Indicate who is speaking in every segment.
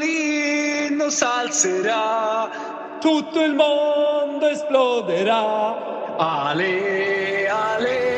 Speaker 1: violín nos alzerà, tutto il mondo esploderà. Ale, ale.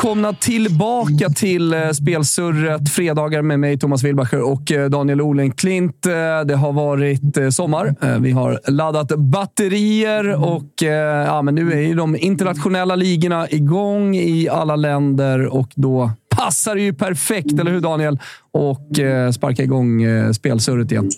Speaker 2: Välkomna tillbaka till eh, Spelsurret. Fredagar med mig, Thomas Wilbacher och eh, Daniel Olenklint. Eh, det har varit sommar. Vi har laddat batterier och ja, men nu är ju de internationella ligorna igång i alla länder och då passar det ju perfekt, eller hur Daniel? Och sparka igång Spelsurret igen.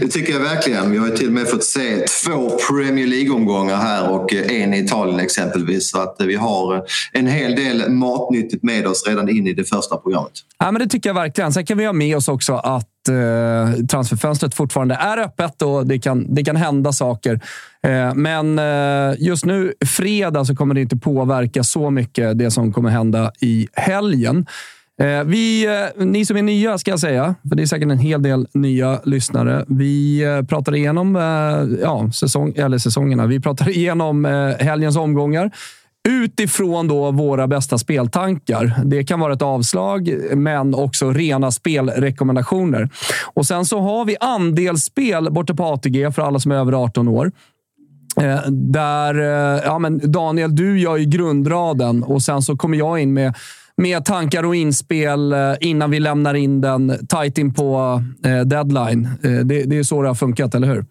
Speaker 3: Det tycker jag verkligen. Vi har ju till och med fått se två Premier League-omgångar här och eh, en i Italien exempelvis. Så att eh, vi har eh, en hel del matnyttigt med oss redan in i det första programmet.
Speaker 2: Ja, men det tycker jag verkligen. Sen kan vi ha med oss också att eh, transferfönstret fortfarande är öppet och det kan, det kan hända saker. Eh, men eh, just nu, fredag, så kommer det inte påverka så mycket det som kommer hända i helgen. Eh, vi, eh, ni som är nya, ska jag säga, för det är säkert en hel del nya lyssnare. Vi eh, pratar igenom ja, säsong, eller säsongerna. Vi pratar igenom helgens omgångar utifrån då våra bästa speltankar. Det kan vara ett avslag, men också rena spelrekommendationer. Och Sen så har vi andelsspel borta på ATG för alla som är över 18 år. Där, ja, men Daniel, du gör ju grundraden och sen så kommer jag in med med tankar och inspel eh, innan vi lämnar in den tight in på eh, deadline. Eh, det, det är så det har funkat, eller hur?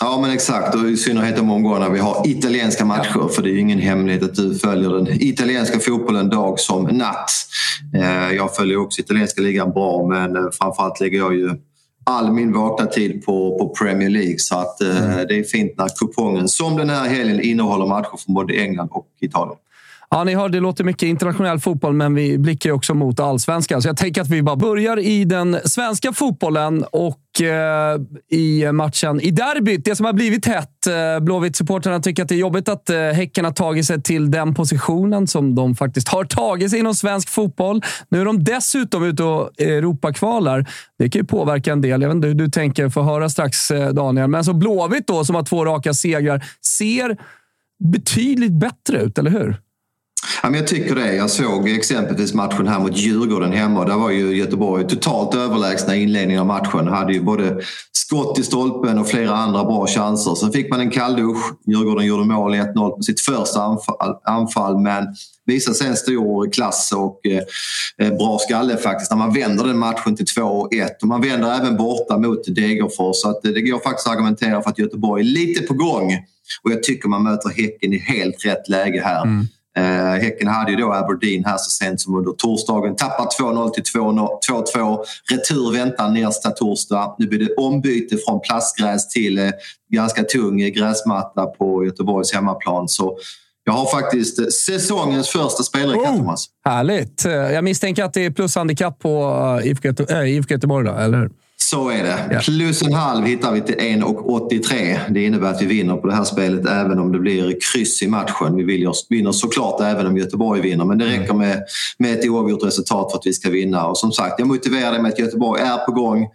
Speaker 3: Ja men exakt och i synnerhet de omgångarna vi har italienska matcher för det är ju ingen hemlighet att du följer den italienska fotbollen dag som natt. Jag följer också italienska ligan bra men framförallt lägger jag ju all min vakna tid på, på Premier League så att eh, det är fint när kupongen som den här helgen innehåller matcher från både England och Italien.
Speaker 2: Ja, ni hör, det låter mycket internationell fotboll, men vi blickar ju också mot allsvenskan. Så jag tänker att vi bara börjar i den svenska fotbollen och eh, i matchen i derbyt. Det som har blivit hett. Eh, Blåvitt-supportrarna tycker att det är jobbigt att eh, Häcken har tagit sig till den positionen som de faktiskt har tagit sig inom svensk fotboll. Nu är de dessutom ute och eh, Europakvalar. Det kan ju påverka en del. Jag vet inte hur du tänker, få höra strax eh, Daniel. Men så Blåvitt då, som har två raka segrar, ser betydligt bättre ut, eller hur?
Speaker 3: Ja, men jag tycker det. Jag såg exempelvis matchen här mot Djurgården hemma. Där var ju Göteborg totalt överlägsna i inledningen av matchen. Hade ju både skott i stolpen och flera andra bra chanser. Sen fick man en kalldusch. Djurgården gjorde mål 1-0 på sitt första anfall, anfall men visade sig en stor klass och eh, bra skalle faktiskt när man vänder den matchen till 2-1. Och man vänder även borta mot Degerfors. Så att det går faktiskt att argumentera för att Göteborg är lite på gång. Och jag tycker man möter Häcken i helt rätt läge här.
Speaker 2: Mm.
Speaker 3: Eh, häcken hade ju då Aberdeen här så sent som under torsdagen. Tappar 2-0 till 2-2. Retur väntar nästa torsdag. Nu blir det ombyte från plastgräs till eh, ganska tung gräsmatta på Göteborgs hemmaplan. Så jag har faktiskt eh, säsongens första spelare,
Speaker 2: Oh.
Speaker 3: Thomas.
Speaker 2: Härligt. Eh, Jag misstänker att det är plushandikapp på eh, IFK Göteborg, då, eller hur?
Speaker 3: Så är det.
Speaker 2: Ja.
Speaker 3: Plus en halv hittar vi till 1,83. Det innebär att vi vinner på det här spelet även om det blir kryss i matchen. Vi vinner, såklart även om Göteborg vinner men det räcker med, med ett oavgjort resultat för att vi ska vinna. Och som sagt, jag motiverar det med att Göteborg är på gång.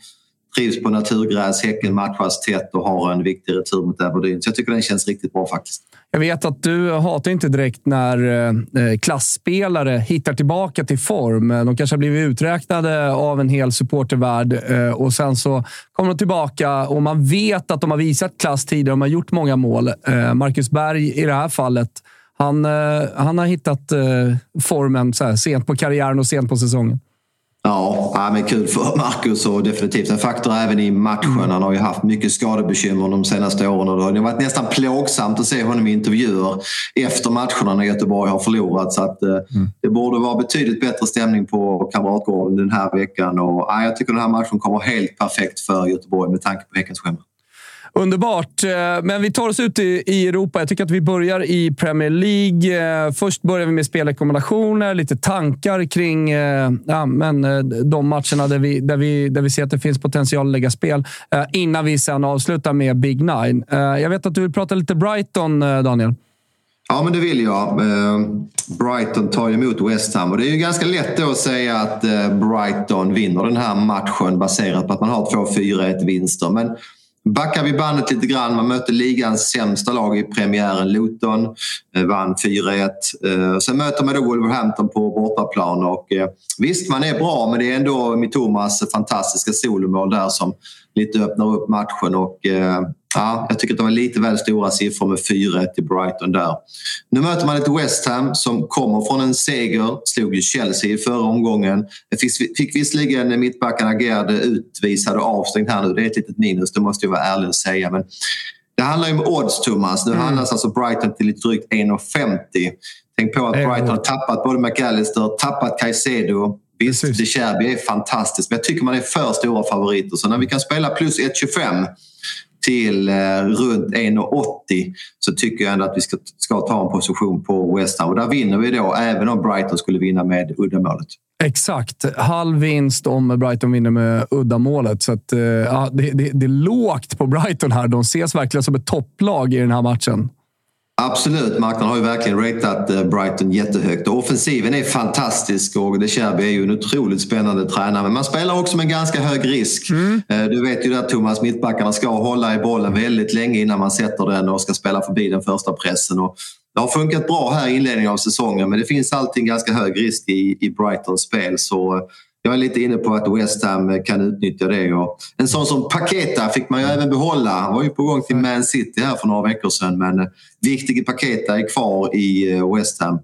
Speaker 3: Trivs på naturgräs, Häcken matchas tätt och har en viktig retur mot Aberdeen. Så jag tycker den känns riktigt bra faktiskt.
Speaker 2: Jag vet att du hatar inte direkt när eh, eh, klassspelare hittar tillbaka till form. Eh, de kanske har blivit uträknade av en hel supportervärld och sen så kommer de tillbaka och man vet att de har visat klass tidigare. De har gjort många mål. Marcus Berg i det här fallet, han, han har hittat formen så här, sent på karriären och sent på säsongen.
Speaker 3: Ja, men kul för Marcus och definitivt en faktor även i matchen. Mm. Han har ju haft mycket skadebekymmer de senaste åren och det har varit nästan plågsamt att se honom i intervjuer efter matcherna när Göteborg har förlorat. Så att, eh, mm. det borde vara betydligt bättre stämning på Kamratgården den här veckan. Och, ja, jag tycker den här matchen kommer helt perfekt för Göteborg med tanke på veckans schema.
Speaker 2: Underbart. Eh, men vi tar oss ut i Europa. Jag tycker att vi börjar i Premier League. Eh, först börjar vi med spelrekommendationer, lite tankar kring eh, ja, men, de matcherna där vi, där, vi, där vi ser att det finns potential att lägga spel. Innan vi sen avslutar med Big Nine. Jag vet att du vill prata lite Brighton, Daniel.
Speaker 3: Ja, men det vill jag. Brighton tar emot West Ham och det är ju ganska lätt då att säga att Brighton vinner den här matchen baserat på att man har två 4-1 vinster. Men Backar vi bandet lite grann. Man mötte ligans sämsta lag i premiären, Luton. Eh, vann 4-1. Eh, sen möter man då Wolverhampton på bortaplan. Och, eh, visst, man är bra men det är ändå Mitomas fantastiska solomål där som lite öppnar upp matchen. Och, Ja, jag tycker att det var lite väl stora siffror med 4-1 till Brighton där. Nu möter man ett West Ham som kommer från en seger. Slog ju Chelsea i förra omgången. Fick, fick visserligen mittbacken Agerde utvisad och avstängd här nu. Det är ett litet minus, det måste jag vara ärlig och säga. Men det handlar ju om odds, Thomas. Nu mm. handlas alltså Brighton till lite drygt 1,50. Tänk på att Brighton har tappat både McAllister, tappat Caicedo. Visst, De Cherby är fantastiskt, men jag tycker man är för stora favoriter. Så när vi kan spela plus 1,25 till eh, runt 1,80 så tycker jag ändå att vi ska, ska ta en position på West Ham. Och där vinner vi då, även om Brighton skulle vinna med uddamålet.
Speaker 2: Exakt. Halv vinst om Brighton vinner med uddamålet. Så att, eh, ja, det, det, det är lågt på Brighton här. De ses verkligen som ett topplag i den här matchen.
Speaker 3: Absolut, marknaden har ju verkligen ratat eh, Brighton jättehögt. offensiven är fantastisk och De Cherby är ju en otroligt spännande tränare. Men man spelar också med ganska hög risk. Mm. Eh, du vet ju att Thomas, mittbackarna ska hålla i bollen väldigt länge innan man sätter den och ska spela förbi den första pressen. Och det har funkat bra här i inledningen av säsongen men det finns alltid ganska hög risk i, i Brightons spel. Så jag är lite inne på att West Ham kan utnyttja det. Och en sån som Paketa fick man ju även behålla. Han var ju på gång till Man City här för några veckor sedan men viktige Paketa är kvar i eh, West Ham.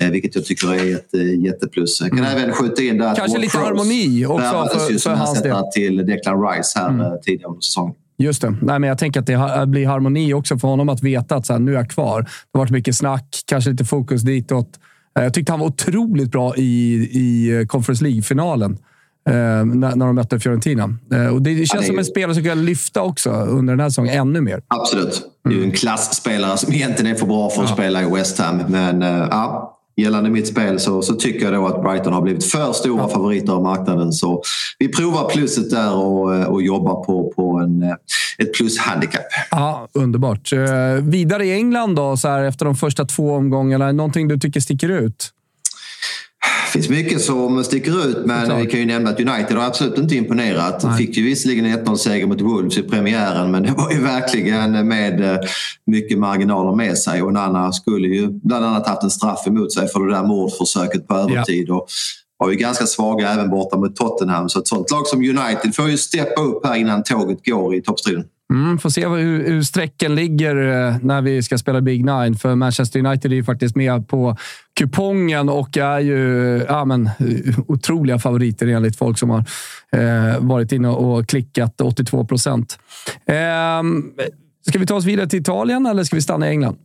Speaker 3: Eh, vilket jag tycker är ett eh, jätteplus. Jag kan mm. även skjuta in där
Speaker 2: Kanske lite harmoni också för, för hans del.
Speaker 3: till Declan Rice här mm. tidigare under säsongen.
Speaker 2: Just det. Nej, men jag tänker att det blir harmoni också för honom att veta att så här, nu är jag kvar. Det har varit mycket snack, kanske lite fokus ditåt. Eh, jag tyckte han var otroligt bra i, i Conference League-finalen. Eh, när, när de mötte Fiorentina. Eh, och det känns ja, det som en spelare som kan lyfta också under den här säsongen ännu mer.
Speaker 3: Absolut. Det är ju en mm. klassspelare som egentligen är för bra för att ja. spela i West Ham. Men eh, ja, gällande mitt spel så, så tycker jag då att Brighton har blivit för stora favoriter av marknaden. Så vi provar plusset där och, eh, och jobbar på, på en, eh, ett plushandikapp.
Speaker 2: Ja, underbart. Uh, vidare i England då, så här, efter de första två omgångarna. Någonting du tycker sticker ut?
Speaker 3: Det finns mycket som sticker ut men vi kan ju nämna att United har absolut inte imponerat. Nej. Fick ju visserligen en 1-0-seger mot Wolves i premiären men det var ju verkligen med eh, mycket marginaler med sig. Och Nana skulle ju bland annat haft en straff emot sig för det där mordförsöket på övertid. Ja. Och var ju ganska svaga även borta mot Tottenham. Så ett sånt lag som United får ju steppa upp här innan tåget går i toppstriden.
Speaker 2: Mm, får se hur, hur strecken ligger eh, när vi ska spela Big Nine. För Manchester United är ju faktiskt med på kupongen och är ju ja, men, otroliga favoriter enligt folk som har eh, varit inne och klickat 82 procent. Eh, ska vi ta oss vidare till Italien eller ska vi stanna i England?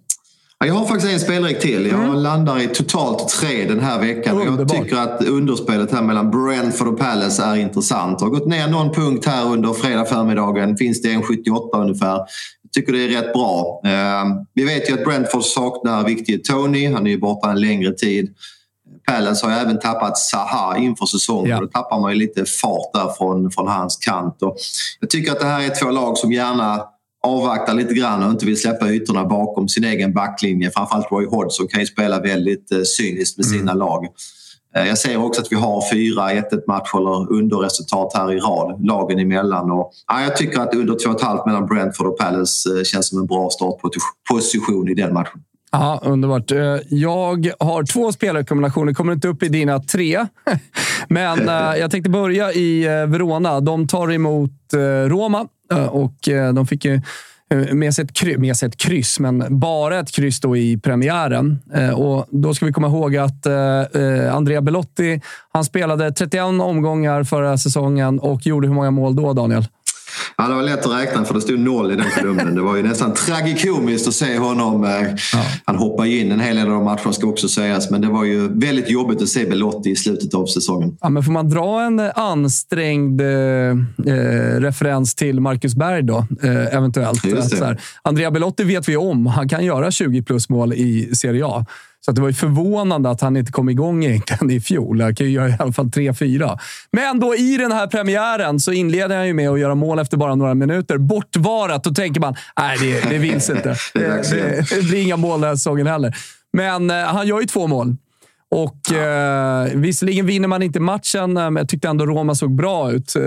Speaker 3: Jag har faktiskt en spelrik till. Jag mm. landar i totalt tre den här veckan. Underbart. Jag tycker att underspelet här mellan Brentford och Palace är intressant. Det har gått ner någon punkt här under fredag förmiddagen. Finns det en 78 ungefär. Jag tycker det är rätt bra. Ehm, vi vet ju att Brentford saknar viktige Tony. Han är ju borta en längre tid. Palace har ju även tappat Zaha inför säsongen. Ja. Då tappar man ju lite fart där från, från hans kant. Och jag tycker att det här är två lag som gärna avvaktar lite grann och inte vill släppa ytorna bakom sin egen backlinje. Framförallt Roy Hodgson kan ju spela väldigt eh, cyniskt med sina mm. lag. Eh, jag ser också att vi har fyra 1-1 matcher eller underresultat här i rad, lagen emellan. Och, ja, jag tycker att under 2,5 mellan Brentford och Palace eh, känns som en bra startposition i den matchen.
Speaker 2: Ja, underbart. Jag har två spelrekommendationer. Kommer inte upp i dina tre. Men jag tänkte börja i Verona. De tar emot Roma Eh, och eh, de fick ju eh, med sig, ett kryss, med sig ett kryss, men bara ett kryss då i premiären. Och då ska vi komma ihåg att Andrea Belotti han spelade 31 omgångar förra säsongen och gjorde hur många mål då, Daniel?
Speaker 3: Ja, det var lätt att räkna för det stod noll i den kolumnen. Det var ju nästan tragikomiskt att se honom. Eh, ja. Han hoppade in en hel del av de matcherna ska också sägas. Men det var ju väldigt jobbigt att se Belotti i slutet av säsongen.
Speaker 2: Ja, men får man dra en ansträngd eh, eh referens till Marcus Berg då? Eh, eventuellt. Andrea Belotti vet vi om. Han kan göra 20 plus mål i Serie A. Så det var ju förvånande att han inte kom igång egentligen i fjol. Han kan ju göra i alla fall 3-4. Men då i den här premiären så inleder han ju med att göra mål efter bara några minuter. Bortvarat. Då tänker man, nej, det, det vinns inte. det, det, det, blir inga mål den här säsongen heller. Men eh, han gör ju två mål. Och ja. eh, Visserligen vinner man inte matchen, eh, men jag tyckte ändå Roma såg bra ut. Eh,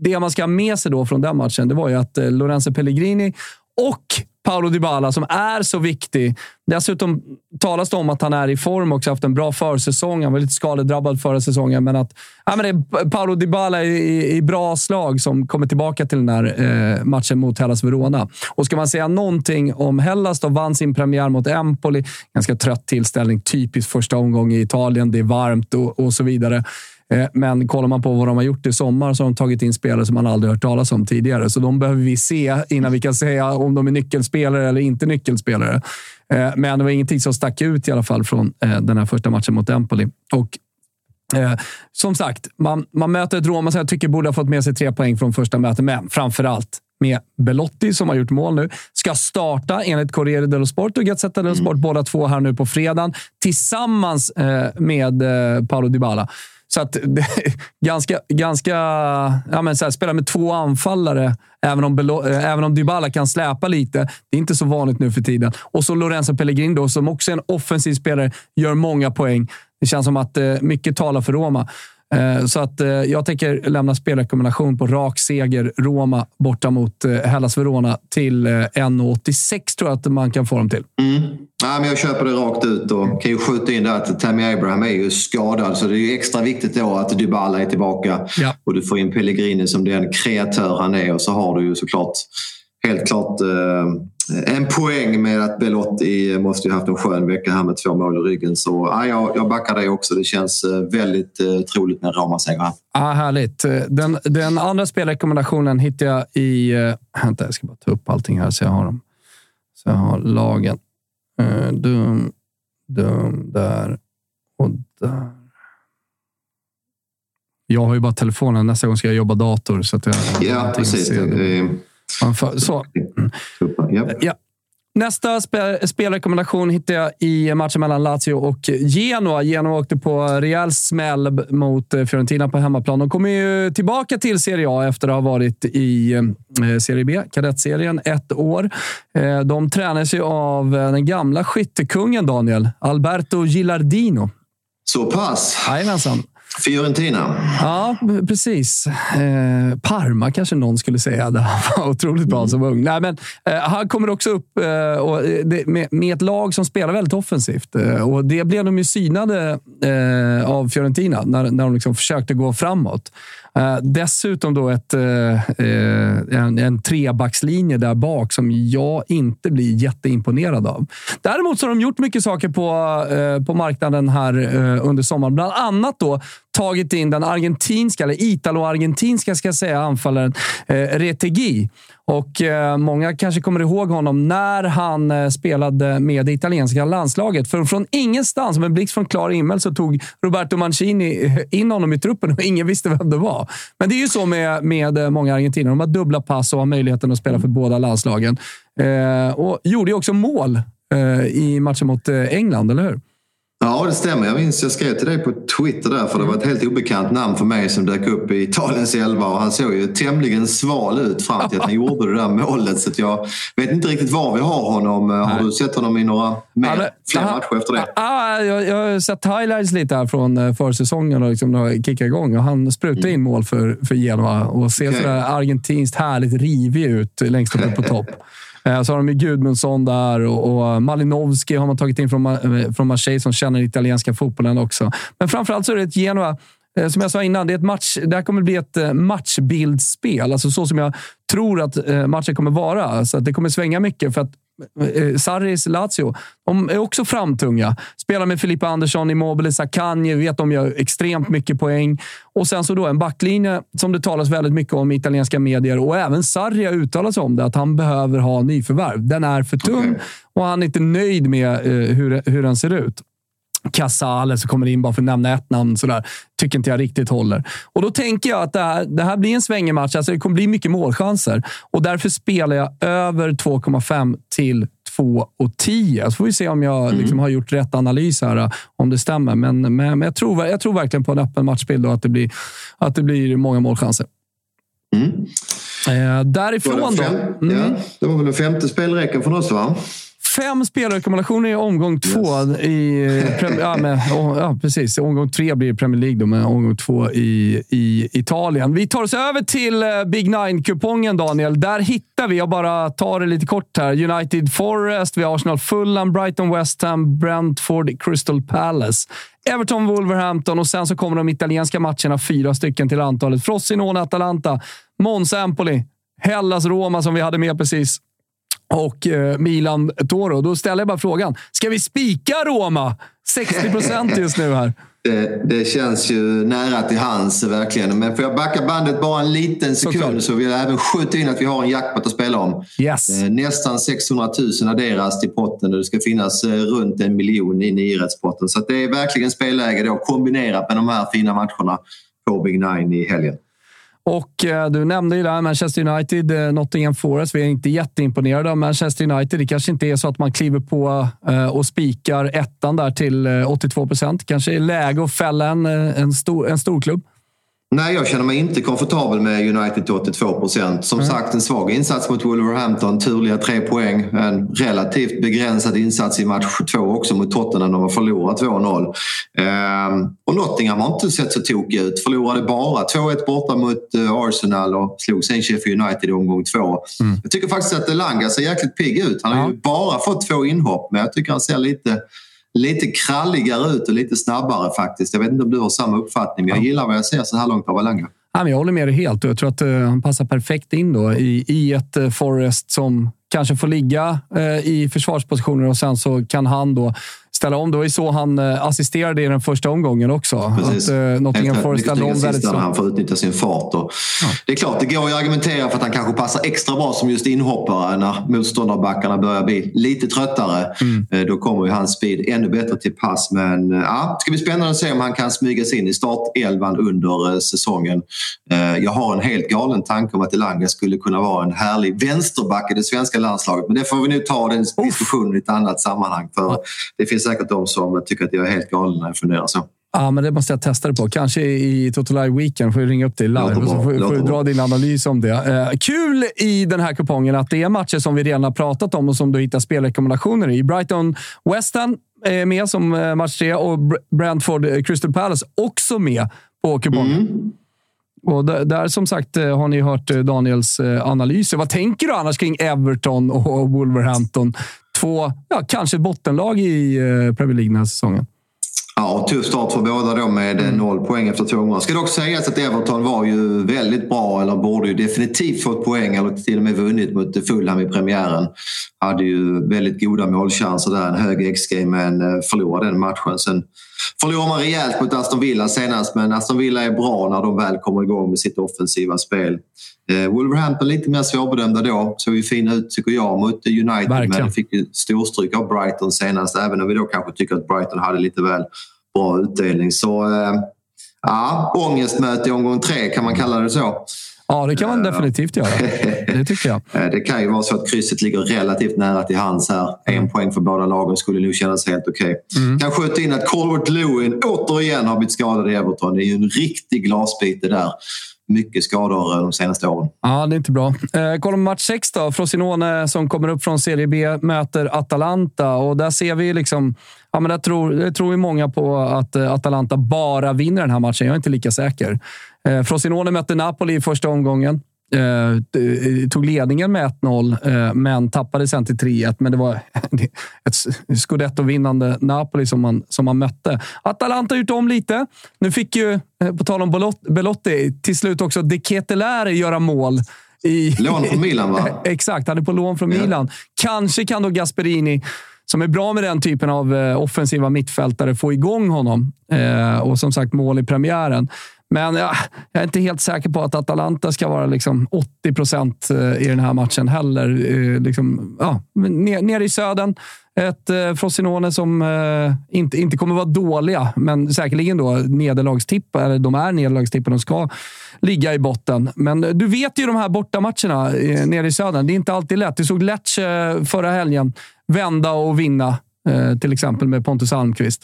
Speaker 2: det man ska ha med sig då från den matchen, det var ju att eh, Lorenzo Pellegrini och Paolo Dybala som är så viktig. Dessutom talas det om att han är i form också, haft en bra försäsong. Han var lite skadedrabbad förra säsongen, men att ja, men det är Paolo Dybala i, i bra slag som kommer tillbaka till den här eh, matchen mot Hellas Verona. Och ska man säga någonting om Hellas, då vann sin premiär mot Empoli. Ganska trött tillställning, typiskt första omgång i Italien. Det är varmt och, och så vidare. Eh, men kollar man på vad de har gjort i sommar så har de tagit in spelare som man aldrig hört talas om tidigare. Så de behöver vi se innan vi kan säga om de är nyckelspelare eller inte nyckelspelare. Eh, men det var ingenting som stack ut i alla fall från eh, den här första matchen mot Empoli. Och som sagt, man, man möter ett Roma som jag tycker borde ha fått med sig tre poäng från första mötet, men framför allt med Belotti som har gjort mål nu. Ska starta enligt Corriere dello Sport och Gazzetta dello Sport, mm. båda två här nu på fredagen, tillsammans med Paolo Dybala. Så att ganska, ganska ja men så här, spela med två anfallare, även om, eh, även om Dybala kan släpa lite. Det är inte så vanligt nu för tiden. Och så Lorenzo Pellegrino, då, som också är en offensiv spelare, gör många poäng. Det känns som att eh, mycket talar för Roma. Eh, så att eh, jag tänker lämna spelrekommendation på rak seger Roma borta mot eh, Hellas Verona till 1,86 tror jag att man kan få dem till.
Speaker 3: Mm. Ja, men jag köper det rakt ut och kan ju skjuta in där att Tammy Abraham är ju skadad så det är ju extra viktigt då att Dybala är tillbaka ja. och du får in Pellegrini som den kreatör han är och så har du ju såklart helt klart eh, en poäng med att Belotti måste ju haft en skön vecka här med två mål i ryggen. Så ja, jag, jag backar det också. Det känns eh, väldigt eh, troligt med en Roma-seger här.
Speaker 2: Ja, härligt. Den, den andra spelrekommendationen hittar jag i... Eh, vänta, jag ska bara ta upp allting här så jag har dem. Så jag har lagen. Uh, dum, dum, där och där. Jag har ju bara telefonen. Nästa gång ska jag jobba dator. Så att jag
Speaker 3: ja, precis.
Speaker 2: Så. Ja. Nästa spelrekommendation hittar jag i matchen mellan Lazio och Genoa. Genoa åkte på rejäl smäll mot eh, Fiorentina på hemmaplan. De kommer ju tillbaka till Serie A efter att ha varit i eh, Serie B, kadettserien, ett år. Eh, de tränas ju av den gamla skyttekungen, Daniel. Alberto Gilardino.
Speaker 3: Så pass?
Speaker 2: Jajamensan.
Speaker 3: Fiorentina.
Speaker 2: Ja, precis. Eh, Parma kanske någon skulle säga. Det var otroligt bra som ung. Nej, men, eh, han kommer också upp eh, och, eh, det, med, med, ett lag som spelar väldigt offensivt. Eh, och Det blev de ju synade eh, av Fiorentina när, när de liksom försökte gå framåt. Dessutom då ett, en, en trebackslinje där bak som jag inte blir jätteimponerad av. Däremot så har de gjort mycket saker på, på marknaden här under sommaren. Bland annat då tagit in den argentinska, eller italo-argentinska ska jag säga, anfallaren eh, Retegi. Och eh, Många kanske kommer ihåg honom när han eh, spelade med det italienska landslaget. För från ingenstans, som en blixt från klar himmel, så tog Roberto Mancini eh, in honom i truppen och ingen visste vem det var. Men det är ju så med, med eh, många argentiner. De har dubbla pass och har möjligheten att spela för båda landslagen. Eh, och gjorde ju också mål eh, i matchen mot eh, England, eller hur?
Speaker 3: Ja, det stämmer. Jag minns jag skrev till dig på Twitter där för det var ett helt obekant namn för mig som dök upp i Italiens elva och han såg ju tämligen sval ut fram till att han gjorde det där målet. Så jag vet inte riktigt var vi har honom. Nej. Har du sett honom i några mer, ja, fler matcher efter det?
Speaker 2: Ja, jag, jag har sett highlights lite här från eh, försäsongen och liksom kickat igång. Och han sprutar in mm. mål för, för Genoa och ser okay. sådär argentinskt härligt rivig ut längst uppe på topp. Eh, så har de ju Gudmundsson där och, Malinowski har man tagit in från, eh, från Marseille som känner den italienska fotbollen också. Men framförallt så är det ett Genoa eh, som jag sa innan, det, är ett match, det här kommer bli ett matchbildspel. matchbildsspel. Alltså så som jag tror att matchen kommer vara. Så att det kommer svänga mycket. för att Sarris Lazio, de är också framtunga. Spelar med Filippa Andersson, Immobile, Saccagni, vet de gör extremt mycket poäng. Och sen så då en backlinje som det talas väldigt mycket om i italienska medier och även Sarri har uttalat sig om det, att han behöver ha nyförvärv. Den är för tung och han är inte nöjd med eh, hur, hur den ser ut. Casale som kommer in bara för att nämna ett namn. Sådär. Tycker inte jag riktigt håller. Och Då tänker jag att det här, det här blir en svängig match. Alltså det kommer bli mycket målchanser. Och Därför spelar jag över 2,5 till 2,10. Så får vi se om jag mm. liksom har gjort rätt analys här, om det stämmer. Men, men, men jag, tror, jag tror verkligen på en öppen matchbild och att det blir, att det blir många målchanser. Mm. Eh, därifrån
Speaker 3: då. Mm. Ja, det var väl den femte spelräcken från oss, va?
Speaker 2: Fem spelrekommendationer i omgång två. Yes. I, ja, med, ja, precis. Omgång tre blir Premier League, då, men omgång två i, i Italien. Vi tar oss över till eh, Big Nine-kupongen, Daniel. Där hittar vi, jag bara tar det lite kort här, United Forest, vi har Arsenal Fulham, Brighton West Ham, Brentford Crystal Palace. Everton, Wolverhampton och sen så kommer de italienska matcherna, fyra stycken till antalet. Frosinone, Atalanta, Monza, Empoli, Hellas, Roma som vi hade med precis och eh, Milan Toro. Då ställer jag bara frågan. Ska vi spika Roma? 60 procent just nu här.
Speaker 3: Det, det, känns ju nära till hands verkligen. Men får jag backa bandet bara en liten sekund Såklart. så vill jag även skjuta in att vi har en jackpot att spela om.
Speaker 2: Yes.
Speaker 3: Eh, nästan 600 000 adderas till potten och det ska finnas eh, runt en miljon i niorättspotten. Så det är verkligen spelläge då kombinerat med de här fina matcherna på Big Nine i helgen.
Speaker 2: Och eh, du nämnde ju där Manchester United, eh, Nottingham Forest. Vi är inte jätteimponerade av Manchester United. Det kanske inte är så att man kliver på eh, och spikar ettan där till eh, 82 procent. Kanske är läge att fälla en, eh, en, stor, en stor klubb.
Speaker 3: Nej, jag känner mig inte komfortabel med United till 82 procent. Som mm. sagt, en svag insats mot Wolverhampton. Turliga tre poäng. En relativt begränsad insats i match två också mot Tottenham. De har förlorat 2-0. Ehm, och Nottingham har inte sett så tokiga ut. Förlorade bara 2-1 borta mot eh, Arsenal och slog sen Sheffield United i omgång två. Mm. Jag tycker faktiskt att Elanga ser jäkligt pigg ut. Han har ja. ju bara fått två inhopp, men jag tycker han ser lite lite kralligare ut och lite snabbare faktiskt. Jag vet inte om du har samma uppfattning, men jag gillar vad jag ser så här långt av Alanga.
Speaker 2: jag håller med dig helt och jag tror att uh, han passar perfekt in då i, i ett uh, Forest som kanske får ligga uh, i försvarspositioner och sen så kan han då ställa om. Det var ju så han eh, assisterade i den första omgången också.
Speaker 3: Precis. Att, eh, Nottingham Forest ställde om väldigt snabbt. Han får utnyttja sin fart. Och ja. Det är klart, det går att argumentera för att han kanske passar extra bra som just inhoppare när motståndarbackarna börjar bli lite tröttare. Mm. Eh, då kommer ju hans speed ännu bättre till pass. Men ja, det ska bli spännande att se om han kan smyga sig in i startelvan under säsongen. Jag har en helt galen tanke om att Elanga skulle kunna vara en härlig vänsterback i det svenska landslaget. Men det får vi nu ta den diskussionen i ett annat sammanhang. För det finns säkert de som tycker att jag är helt galen när jag funderar så.
Speaker 2: Ja, men det måste jag testa det på. Kanske i Total Weekend. får vi ringa upp dig live och så får, får du dra din analys om det. Eh, kul i den här kupongen att det är matcher som vi redan har pratat om och som du hittar spelrekommendationer i. Brighton West Ham är med som eh, match tre och Brentford eh, Crystal Palace också med på kupongen. Mm. Och där, där, som sagt eh, har ni hört Daniels analyser. Vad tänker du annars kring Everton och Wolverhampton? Två, ja, kanske bottenlag i eh, Premier League den här säsongen.
Speaker 3: Ja, tuff start för båda då med eh, noll poäng efter två omgångar. Ska dock sägas att Everton var ju väldigt bra, eller borde ju definitivt fått poäng eller till och med vunnit mot Fulham i premiären. Hade ju väldigt goda målchanser där, en hög XG men eh, förlorade den matchen. Sen förlorade man rejält mot Aston Villa senast men Aston Villa är bra när de väl kommer igång med sitt offensiva spel. Eh, Wolverhampton lite mer svårbedömda då. Såg ju fina ut tycker jag mot United Verkligen. men fick ju storstryk av Brighton senast. Även om vi då kanske tycker att Brighton hade lite väl bra utdelning. Så eh, ja, ångestmöte i omgång tre kan man kalla det så.
Speaker 2: Ja, det kan man definitivt göra. Det tycker jag.
Speaker 3: Eh, det kan ju vara så att krysset ligger relativt nära till hands här. En mm. poäng för båda lagen skulle nog kännas helt okej. Okay. Mm. Kan skjuta in att Colbert Lewin återigen har blivit skadad i Everton. Det är ju en riktig glasbit där mycket skador de senaste åren.
Speaker 2: Ja, det är inte bra. Eh, kolla match 6 då. Frosinone som kommer upp från Serie B möter Atalanta. Och där ser vi liksom... Ja, men där tror, där tror vi många på att eh, Atalanta bara vinner den här matchen. Jag är inte lika säker. Eh, Frosinone mötte Napoli i första omgången. Eh, tog ledningen med 1-0, eh, men tappade sen till 3-1. Men det var ett scudetto-vinnande Napoli som man, som man mötte. Atalanta har gjort om lite. Nu fick ju, eh, på tal om Belotti, till slut också De Ketelare göra mål.
Speaker 3: I, lån från Milan, va?
Speaker 2: Exakt, han är på lån från ja. Milan. Kanske kan då Gasperini som är bra med den typen av eh, offensiva mittfältare få igång honom. Eh, och som sagt, mål i premiären. Men ja, jag är inte helt säker på att Atalanta ska vara liksom 80 procent eh, i den här matchen heller. Eh, liksom, ja, ner, ner i södern. Ett eh, Frosinone som eh, inte, inte kommer vara dåliga, men säkerligen då nederlagstipp, eller de är nederlagstippade och ska ligga i botten. Men du vet ju de här bortamatcherna eh, nere i södern. Det är inte alltid lätt. Du såg Lecce eh, förra helgen vända och vinna, eh, till exempel med Pontus Almqvist.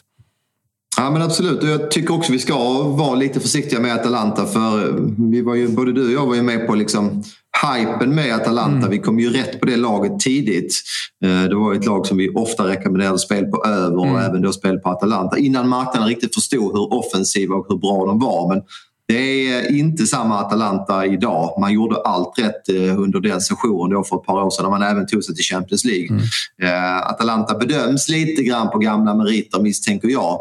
Speaker 3: Ja men absolut och jag tycker också vi ska vara lite försiktiga med Atalanta för vi var ju, både du och jag var ju med på liksom hypen med Atalanta. Mm. Vi kom ju rätt på det laget tidigt. Eh, det var ett lag som vi ofta rekommenderade spel på över och mm. även då spel på Atalanta innan marknaden riktigt förstod hur offensiva och hur bra de var. Men det är inte samma Atalanta idag. Man gjorde allt rätt eh, under den sessionen då för ett par år sedan när man även tog sig till Champions League. Mm. Eh, Atalanta bedöms lite grann på gamla meriter misstänker jag.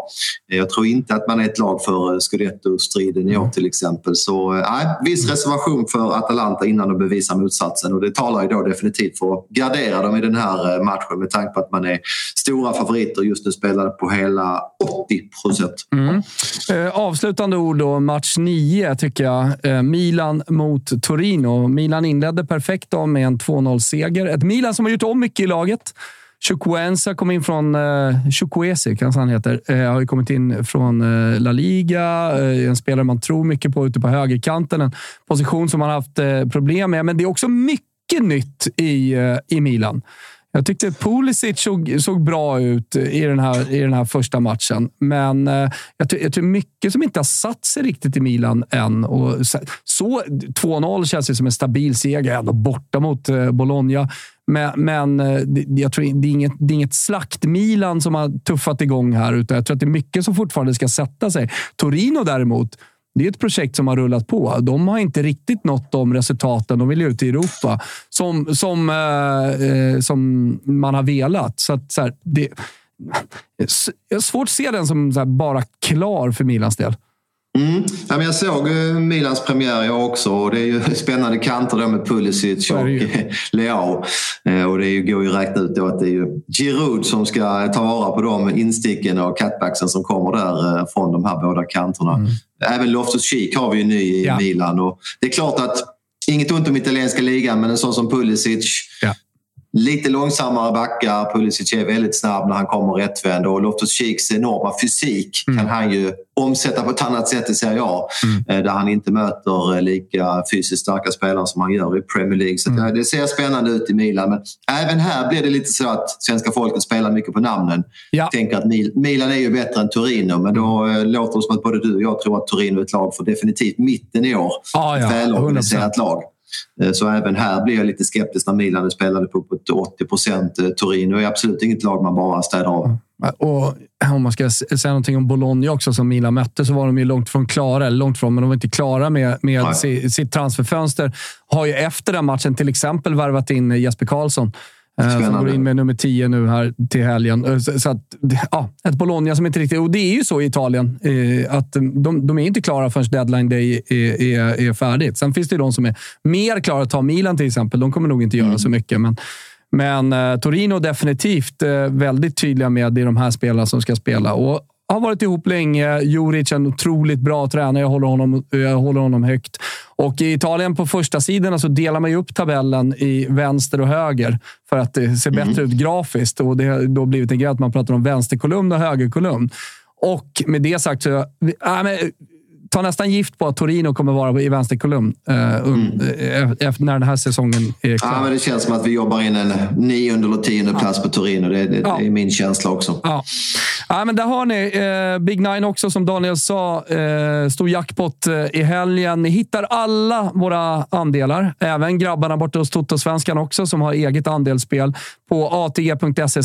Speaker 3: Eh, jag tror inte att man är ett lag för Scudetto-striden i år mm. till exempel. Så nej, viss reservation för Atalanta innan de bevisar motsatsen och det talar ju då definitivt för att gardera dem i den här matchen med tanke på att man är stora favoriter just nu spelade på hela 80 procent.
Speaker 2: Mm. avslutande ord då, match 9 10 tycker jag. Eh, Milan mot Torino. Milan inledde perfekt då med en 2-0-seger. Ett Milan som har gjort om mycket i laget. Chukwuenza kom in från... Eh, Chukwuesi kanske han heter. Eh, har ju kommit in från eh, La Liga. Eh, en spelare man tror mycket på ute på högerkanten. En position som man haft eh, problem med. Men det är också mycket nytt i, eh, i Milan. Jag tyckte Pulisic såg, såg bra ut i den, här, i den här första matchen, men eh, jag, tror, jag mycket som inte har satt sig riktigt i Milan än. Och så, så 2-0 känns ju som en stabil seger, ändå borta mot eh, Bologna. Men, men eh, jag tror det är inget, det är inget slakt-Milan som har tuffat igång här, utan jag tror att det är mycket som fortfarande ska sätta sig. Torino däremot, det är ett projekt som har rullat på. De har inte riktigt nått de resultaten. De vill ut i Europa som, som, eh, eh som man har velat. Så, att, så här, det, jag har svårt att se den som här, bara klar för Milans del.
Speaker 3: Mm. Ja, men jag såg eh, Milans premiär jag också och det är ju spännande kanter då med Pulisic och Leao. Eh, och det går ju att räkna ut då att det är ju Giroud som ska ta vara på de insticken och cutbacksen som kommer där från de här båda kanterna. Mm. Även Loftus-Cheek har vi ju ny i ja. Milan. Och det är klart att Inget ont om italienska ligan, men en sån som Pulisic. Ja. Lite långsammare backar. Pulisic är väldigt snabb när han kommer rättvänd och Loftus-Cheeks enorma fysik mm. kan han ju omsätta på ett annat sätt i Serie A. Mm. Eh, där han inte möter eh, lika fysiskt starka spelare som han gör i Premier League. Så mm. det ser spännande ut i Milan. Men även här blir det lite så att svenska folket spelar mycket på namnen. Ja. Tänker att Milan är ju bättre än Torino, men då eh, låter det som att både du och jag tror att Torino är ett lag för definitivt mitten i år. Ah, ja. Välorganiserat lag. Eh, så även här blir jag lite skeptisk när Milan spelade på 80 procent. Eh, Torino är absolut inget lag man bara städar av. Mm.
Speaker 2: Och om man ska säga någonting om Bologna också, som Milan mötte, så var de ju långt från klara. Eller långt från, men de var inte klara med, med sitt transferfönster. Har ju efter den matchen till exempel värvat in Jesper Karlsson Spännande. Eh, som går in med nummer 10 nu här till helgen. Eh, så att, ja, ett Bologna som inte riktigt... Och det är ju så i Italien, eh, att de, de är inte klara förrän deadline day är, är, är färdigt. Sen finns det ju de som är mer klara. Ta Milan till exempel. De kommer nog inte göra mm. så mycket. Men, men Torino definitivt väldigt tydliga med det är de här spelarna som ska spela. Och har varit ihop länge. Juric en otroligt bra tränare. Jag håller honom, jag håller honom högt. Och I Italien på första sidorna så delar man upp tabellen i vänster och höger för att det ser bättre mm. ut grafiskt. Och Det har då blivit en grej att man pratar om vänsterkolumn och högerkolumn. Och med det sagt så... Äh, men, tar nästan gift på att Torino kommer vara i vänsterkolumn eh, mm. eh, när den här säsongen är klar.
Speaker 3: Ja, men det känns som att vi jobbar in en nionde eller tionde ja. plats på Torino. Det, det, ja. det, är min känsla också.
Speaker 2: Ja. Ja, men där har ni eh, Big Nine också, som Daniel sa. Eh, stor jackpot eh, i helgen. Ni hittar alla våra andelar. Även grabbarna borta hos Toto-svenskan också, som har eget andelsspel på atg.se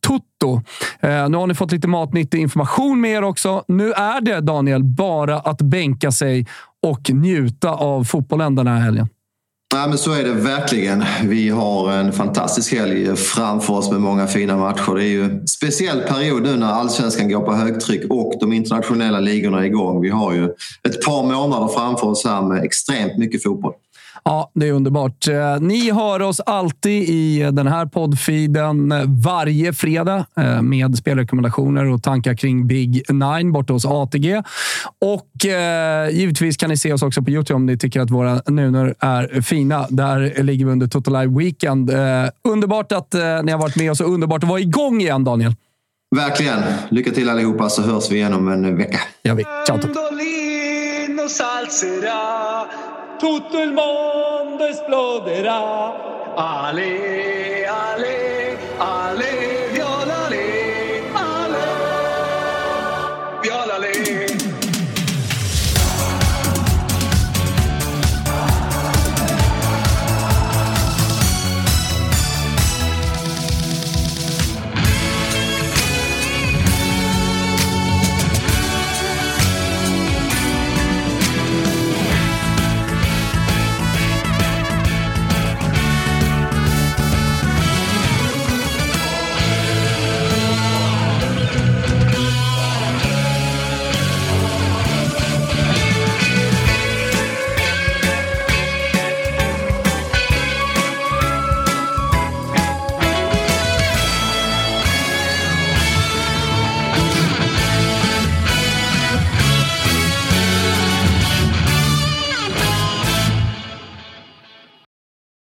Speaker 2: toto. Eh, nu har ni fått lite matnyttig information med er också. Nu är det, Daniel, bara att bänka sig och njuta av fotbollen den här helgen.
Speaker 3: Nej, men så är det verkligen. Vi har en fantastisk helg framför oss med många fina matcher. Det är ju en speciell period nu när allsvenskan går på högtryck och de internationella ligorna är igång. Vi har ju ett par månader framför oss här med extremt mycket fotboll.
Speaker 2: Ja, det är underbart. Eh, ni hör oss alltid i den här poddfeeden varje fredag eh, med spelrekommendationer och tankar kring Big Nine borta hos ATG. Och eh, givetvis kan ni se oss också på Youtube om ni tycker att våra nunor är fina. Där ligger vi under Total Live Weekend. Underbart att ni har varit med oss och underbart att vara igång igen, Daniel.
Speaker 3: Verkligen. Lycka till allihopa så hörs vi igen om en vecka.
Speaker 2: Ja, vi. Ciao.
Speaker 1: Tutto il mondo esploderà. Ale, ale, ale.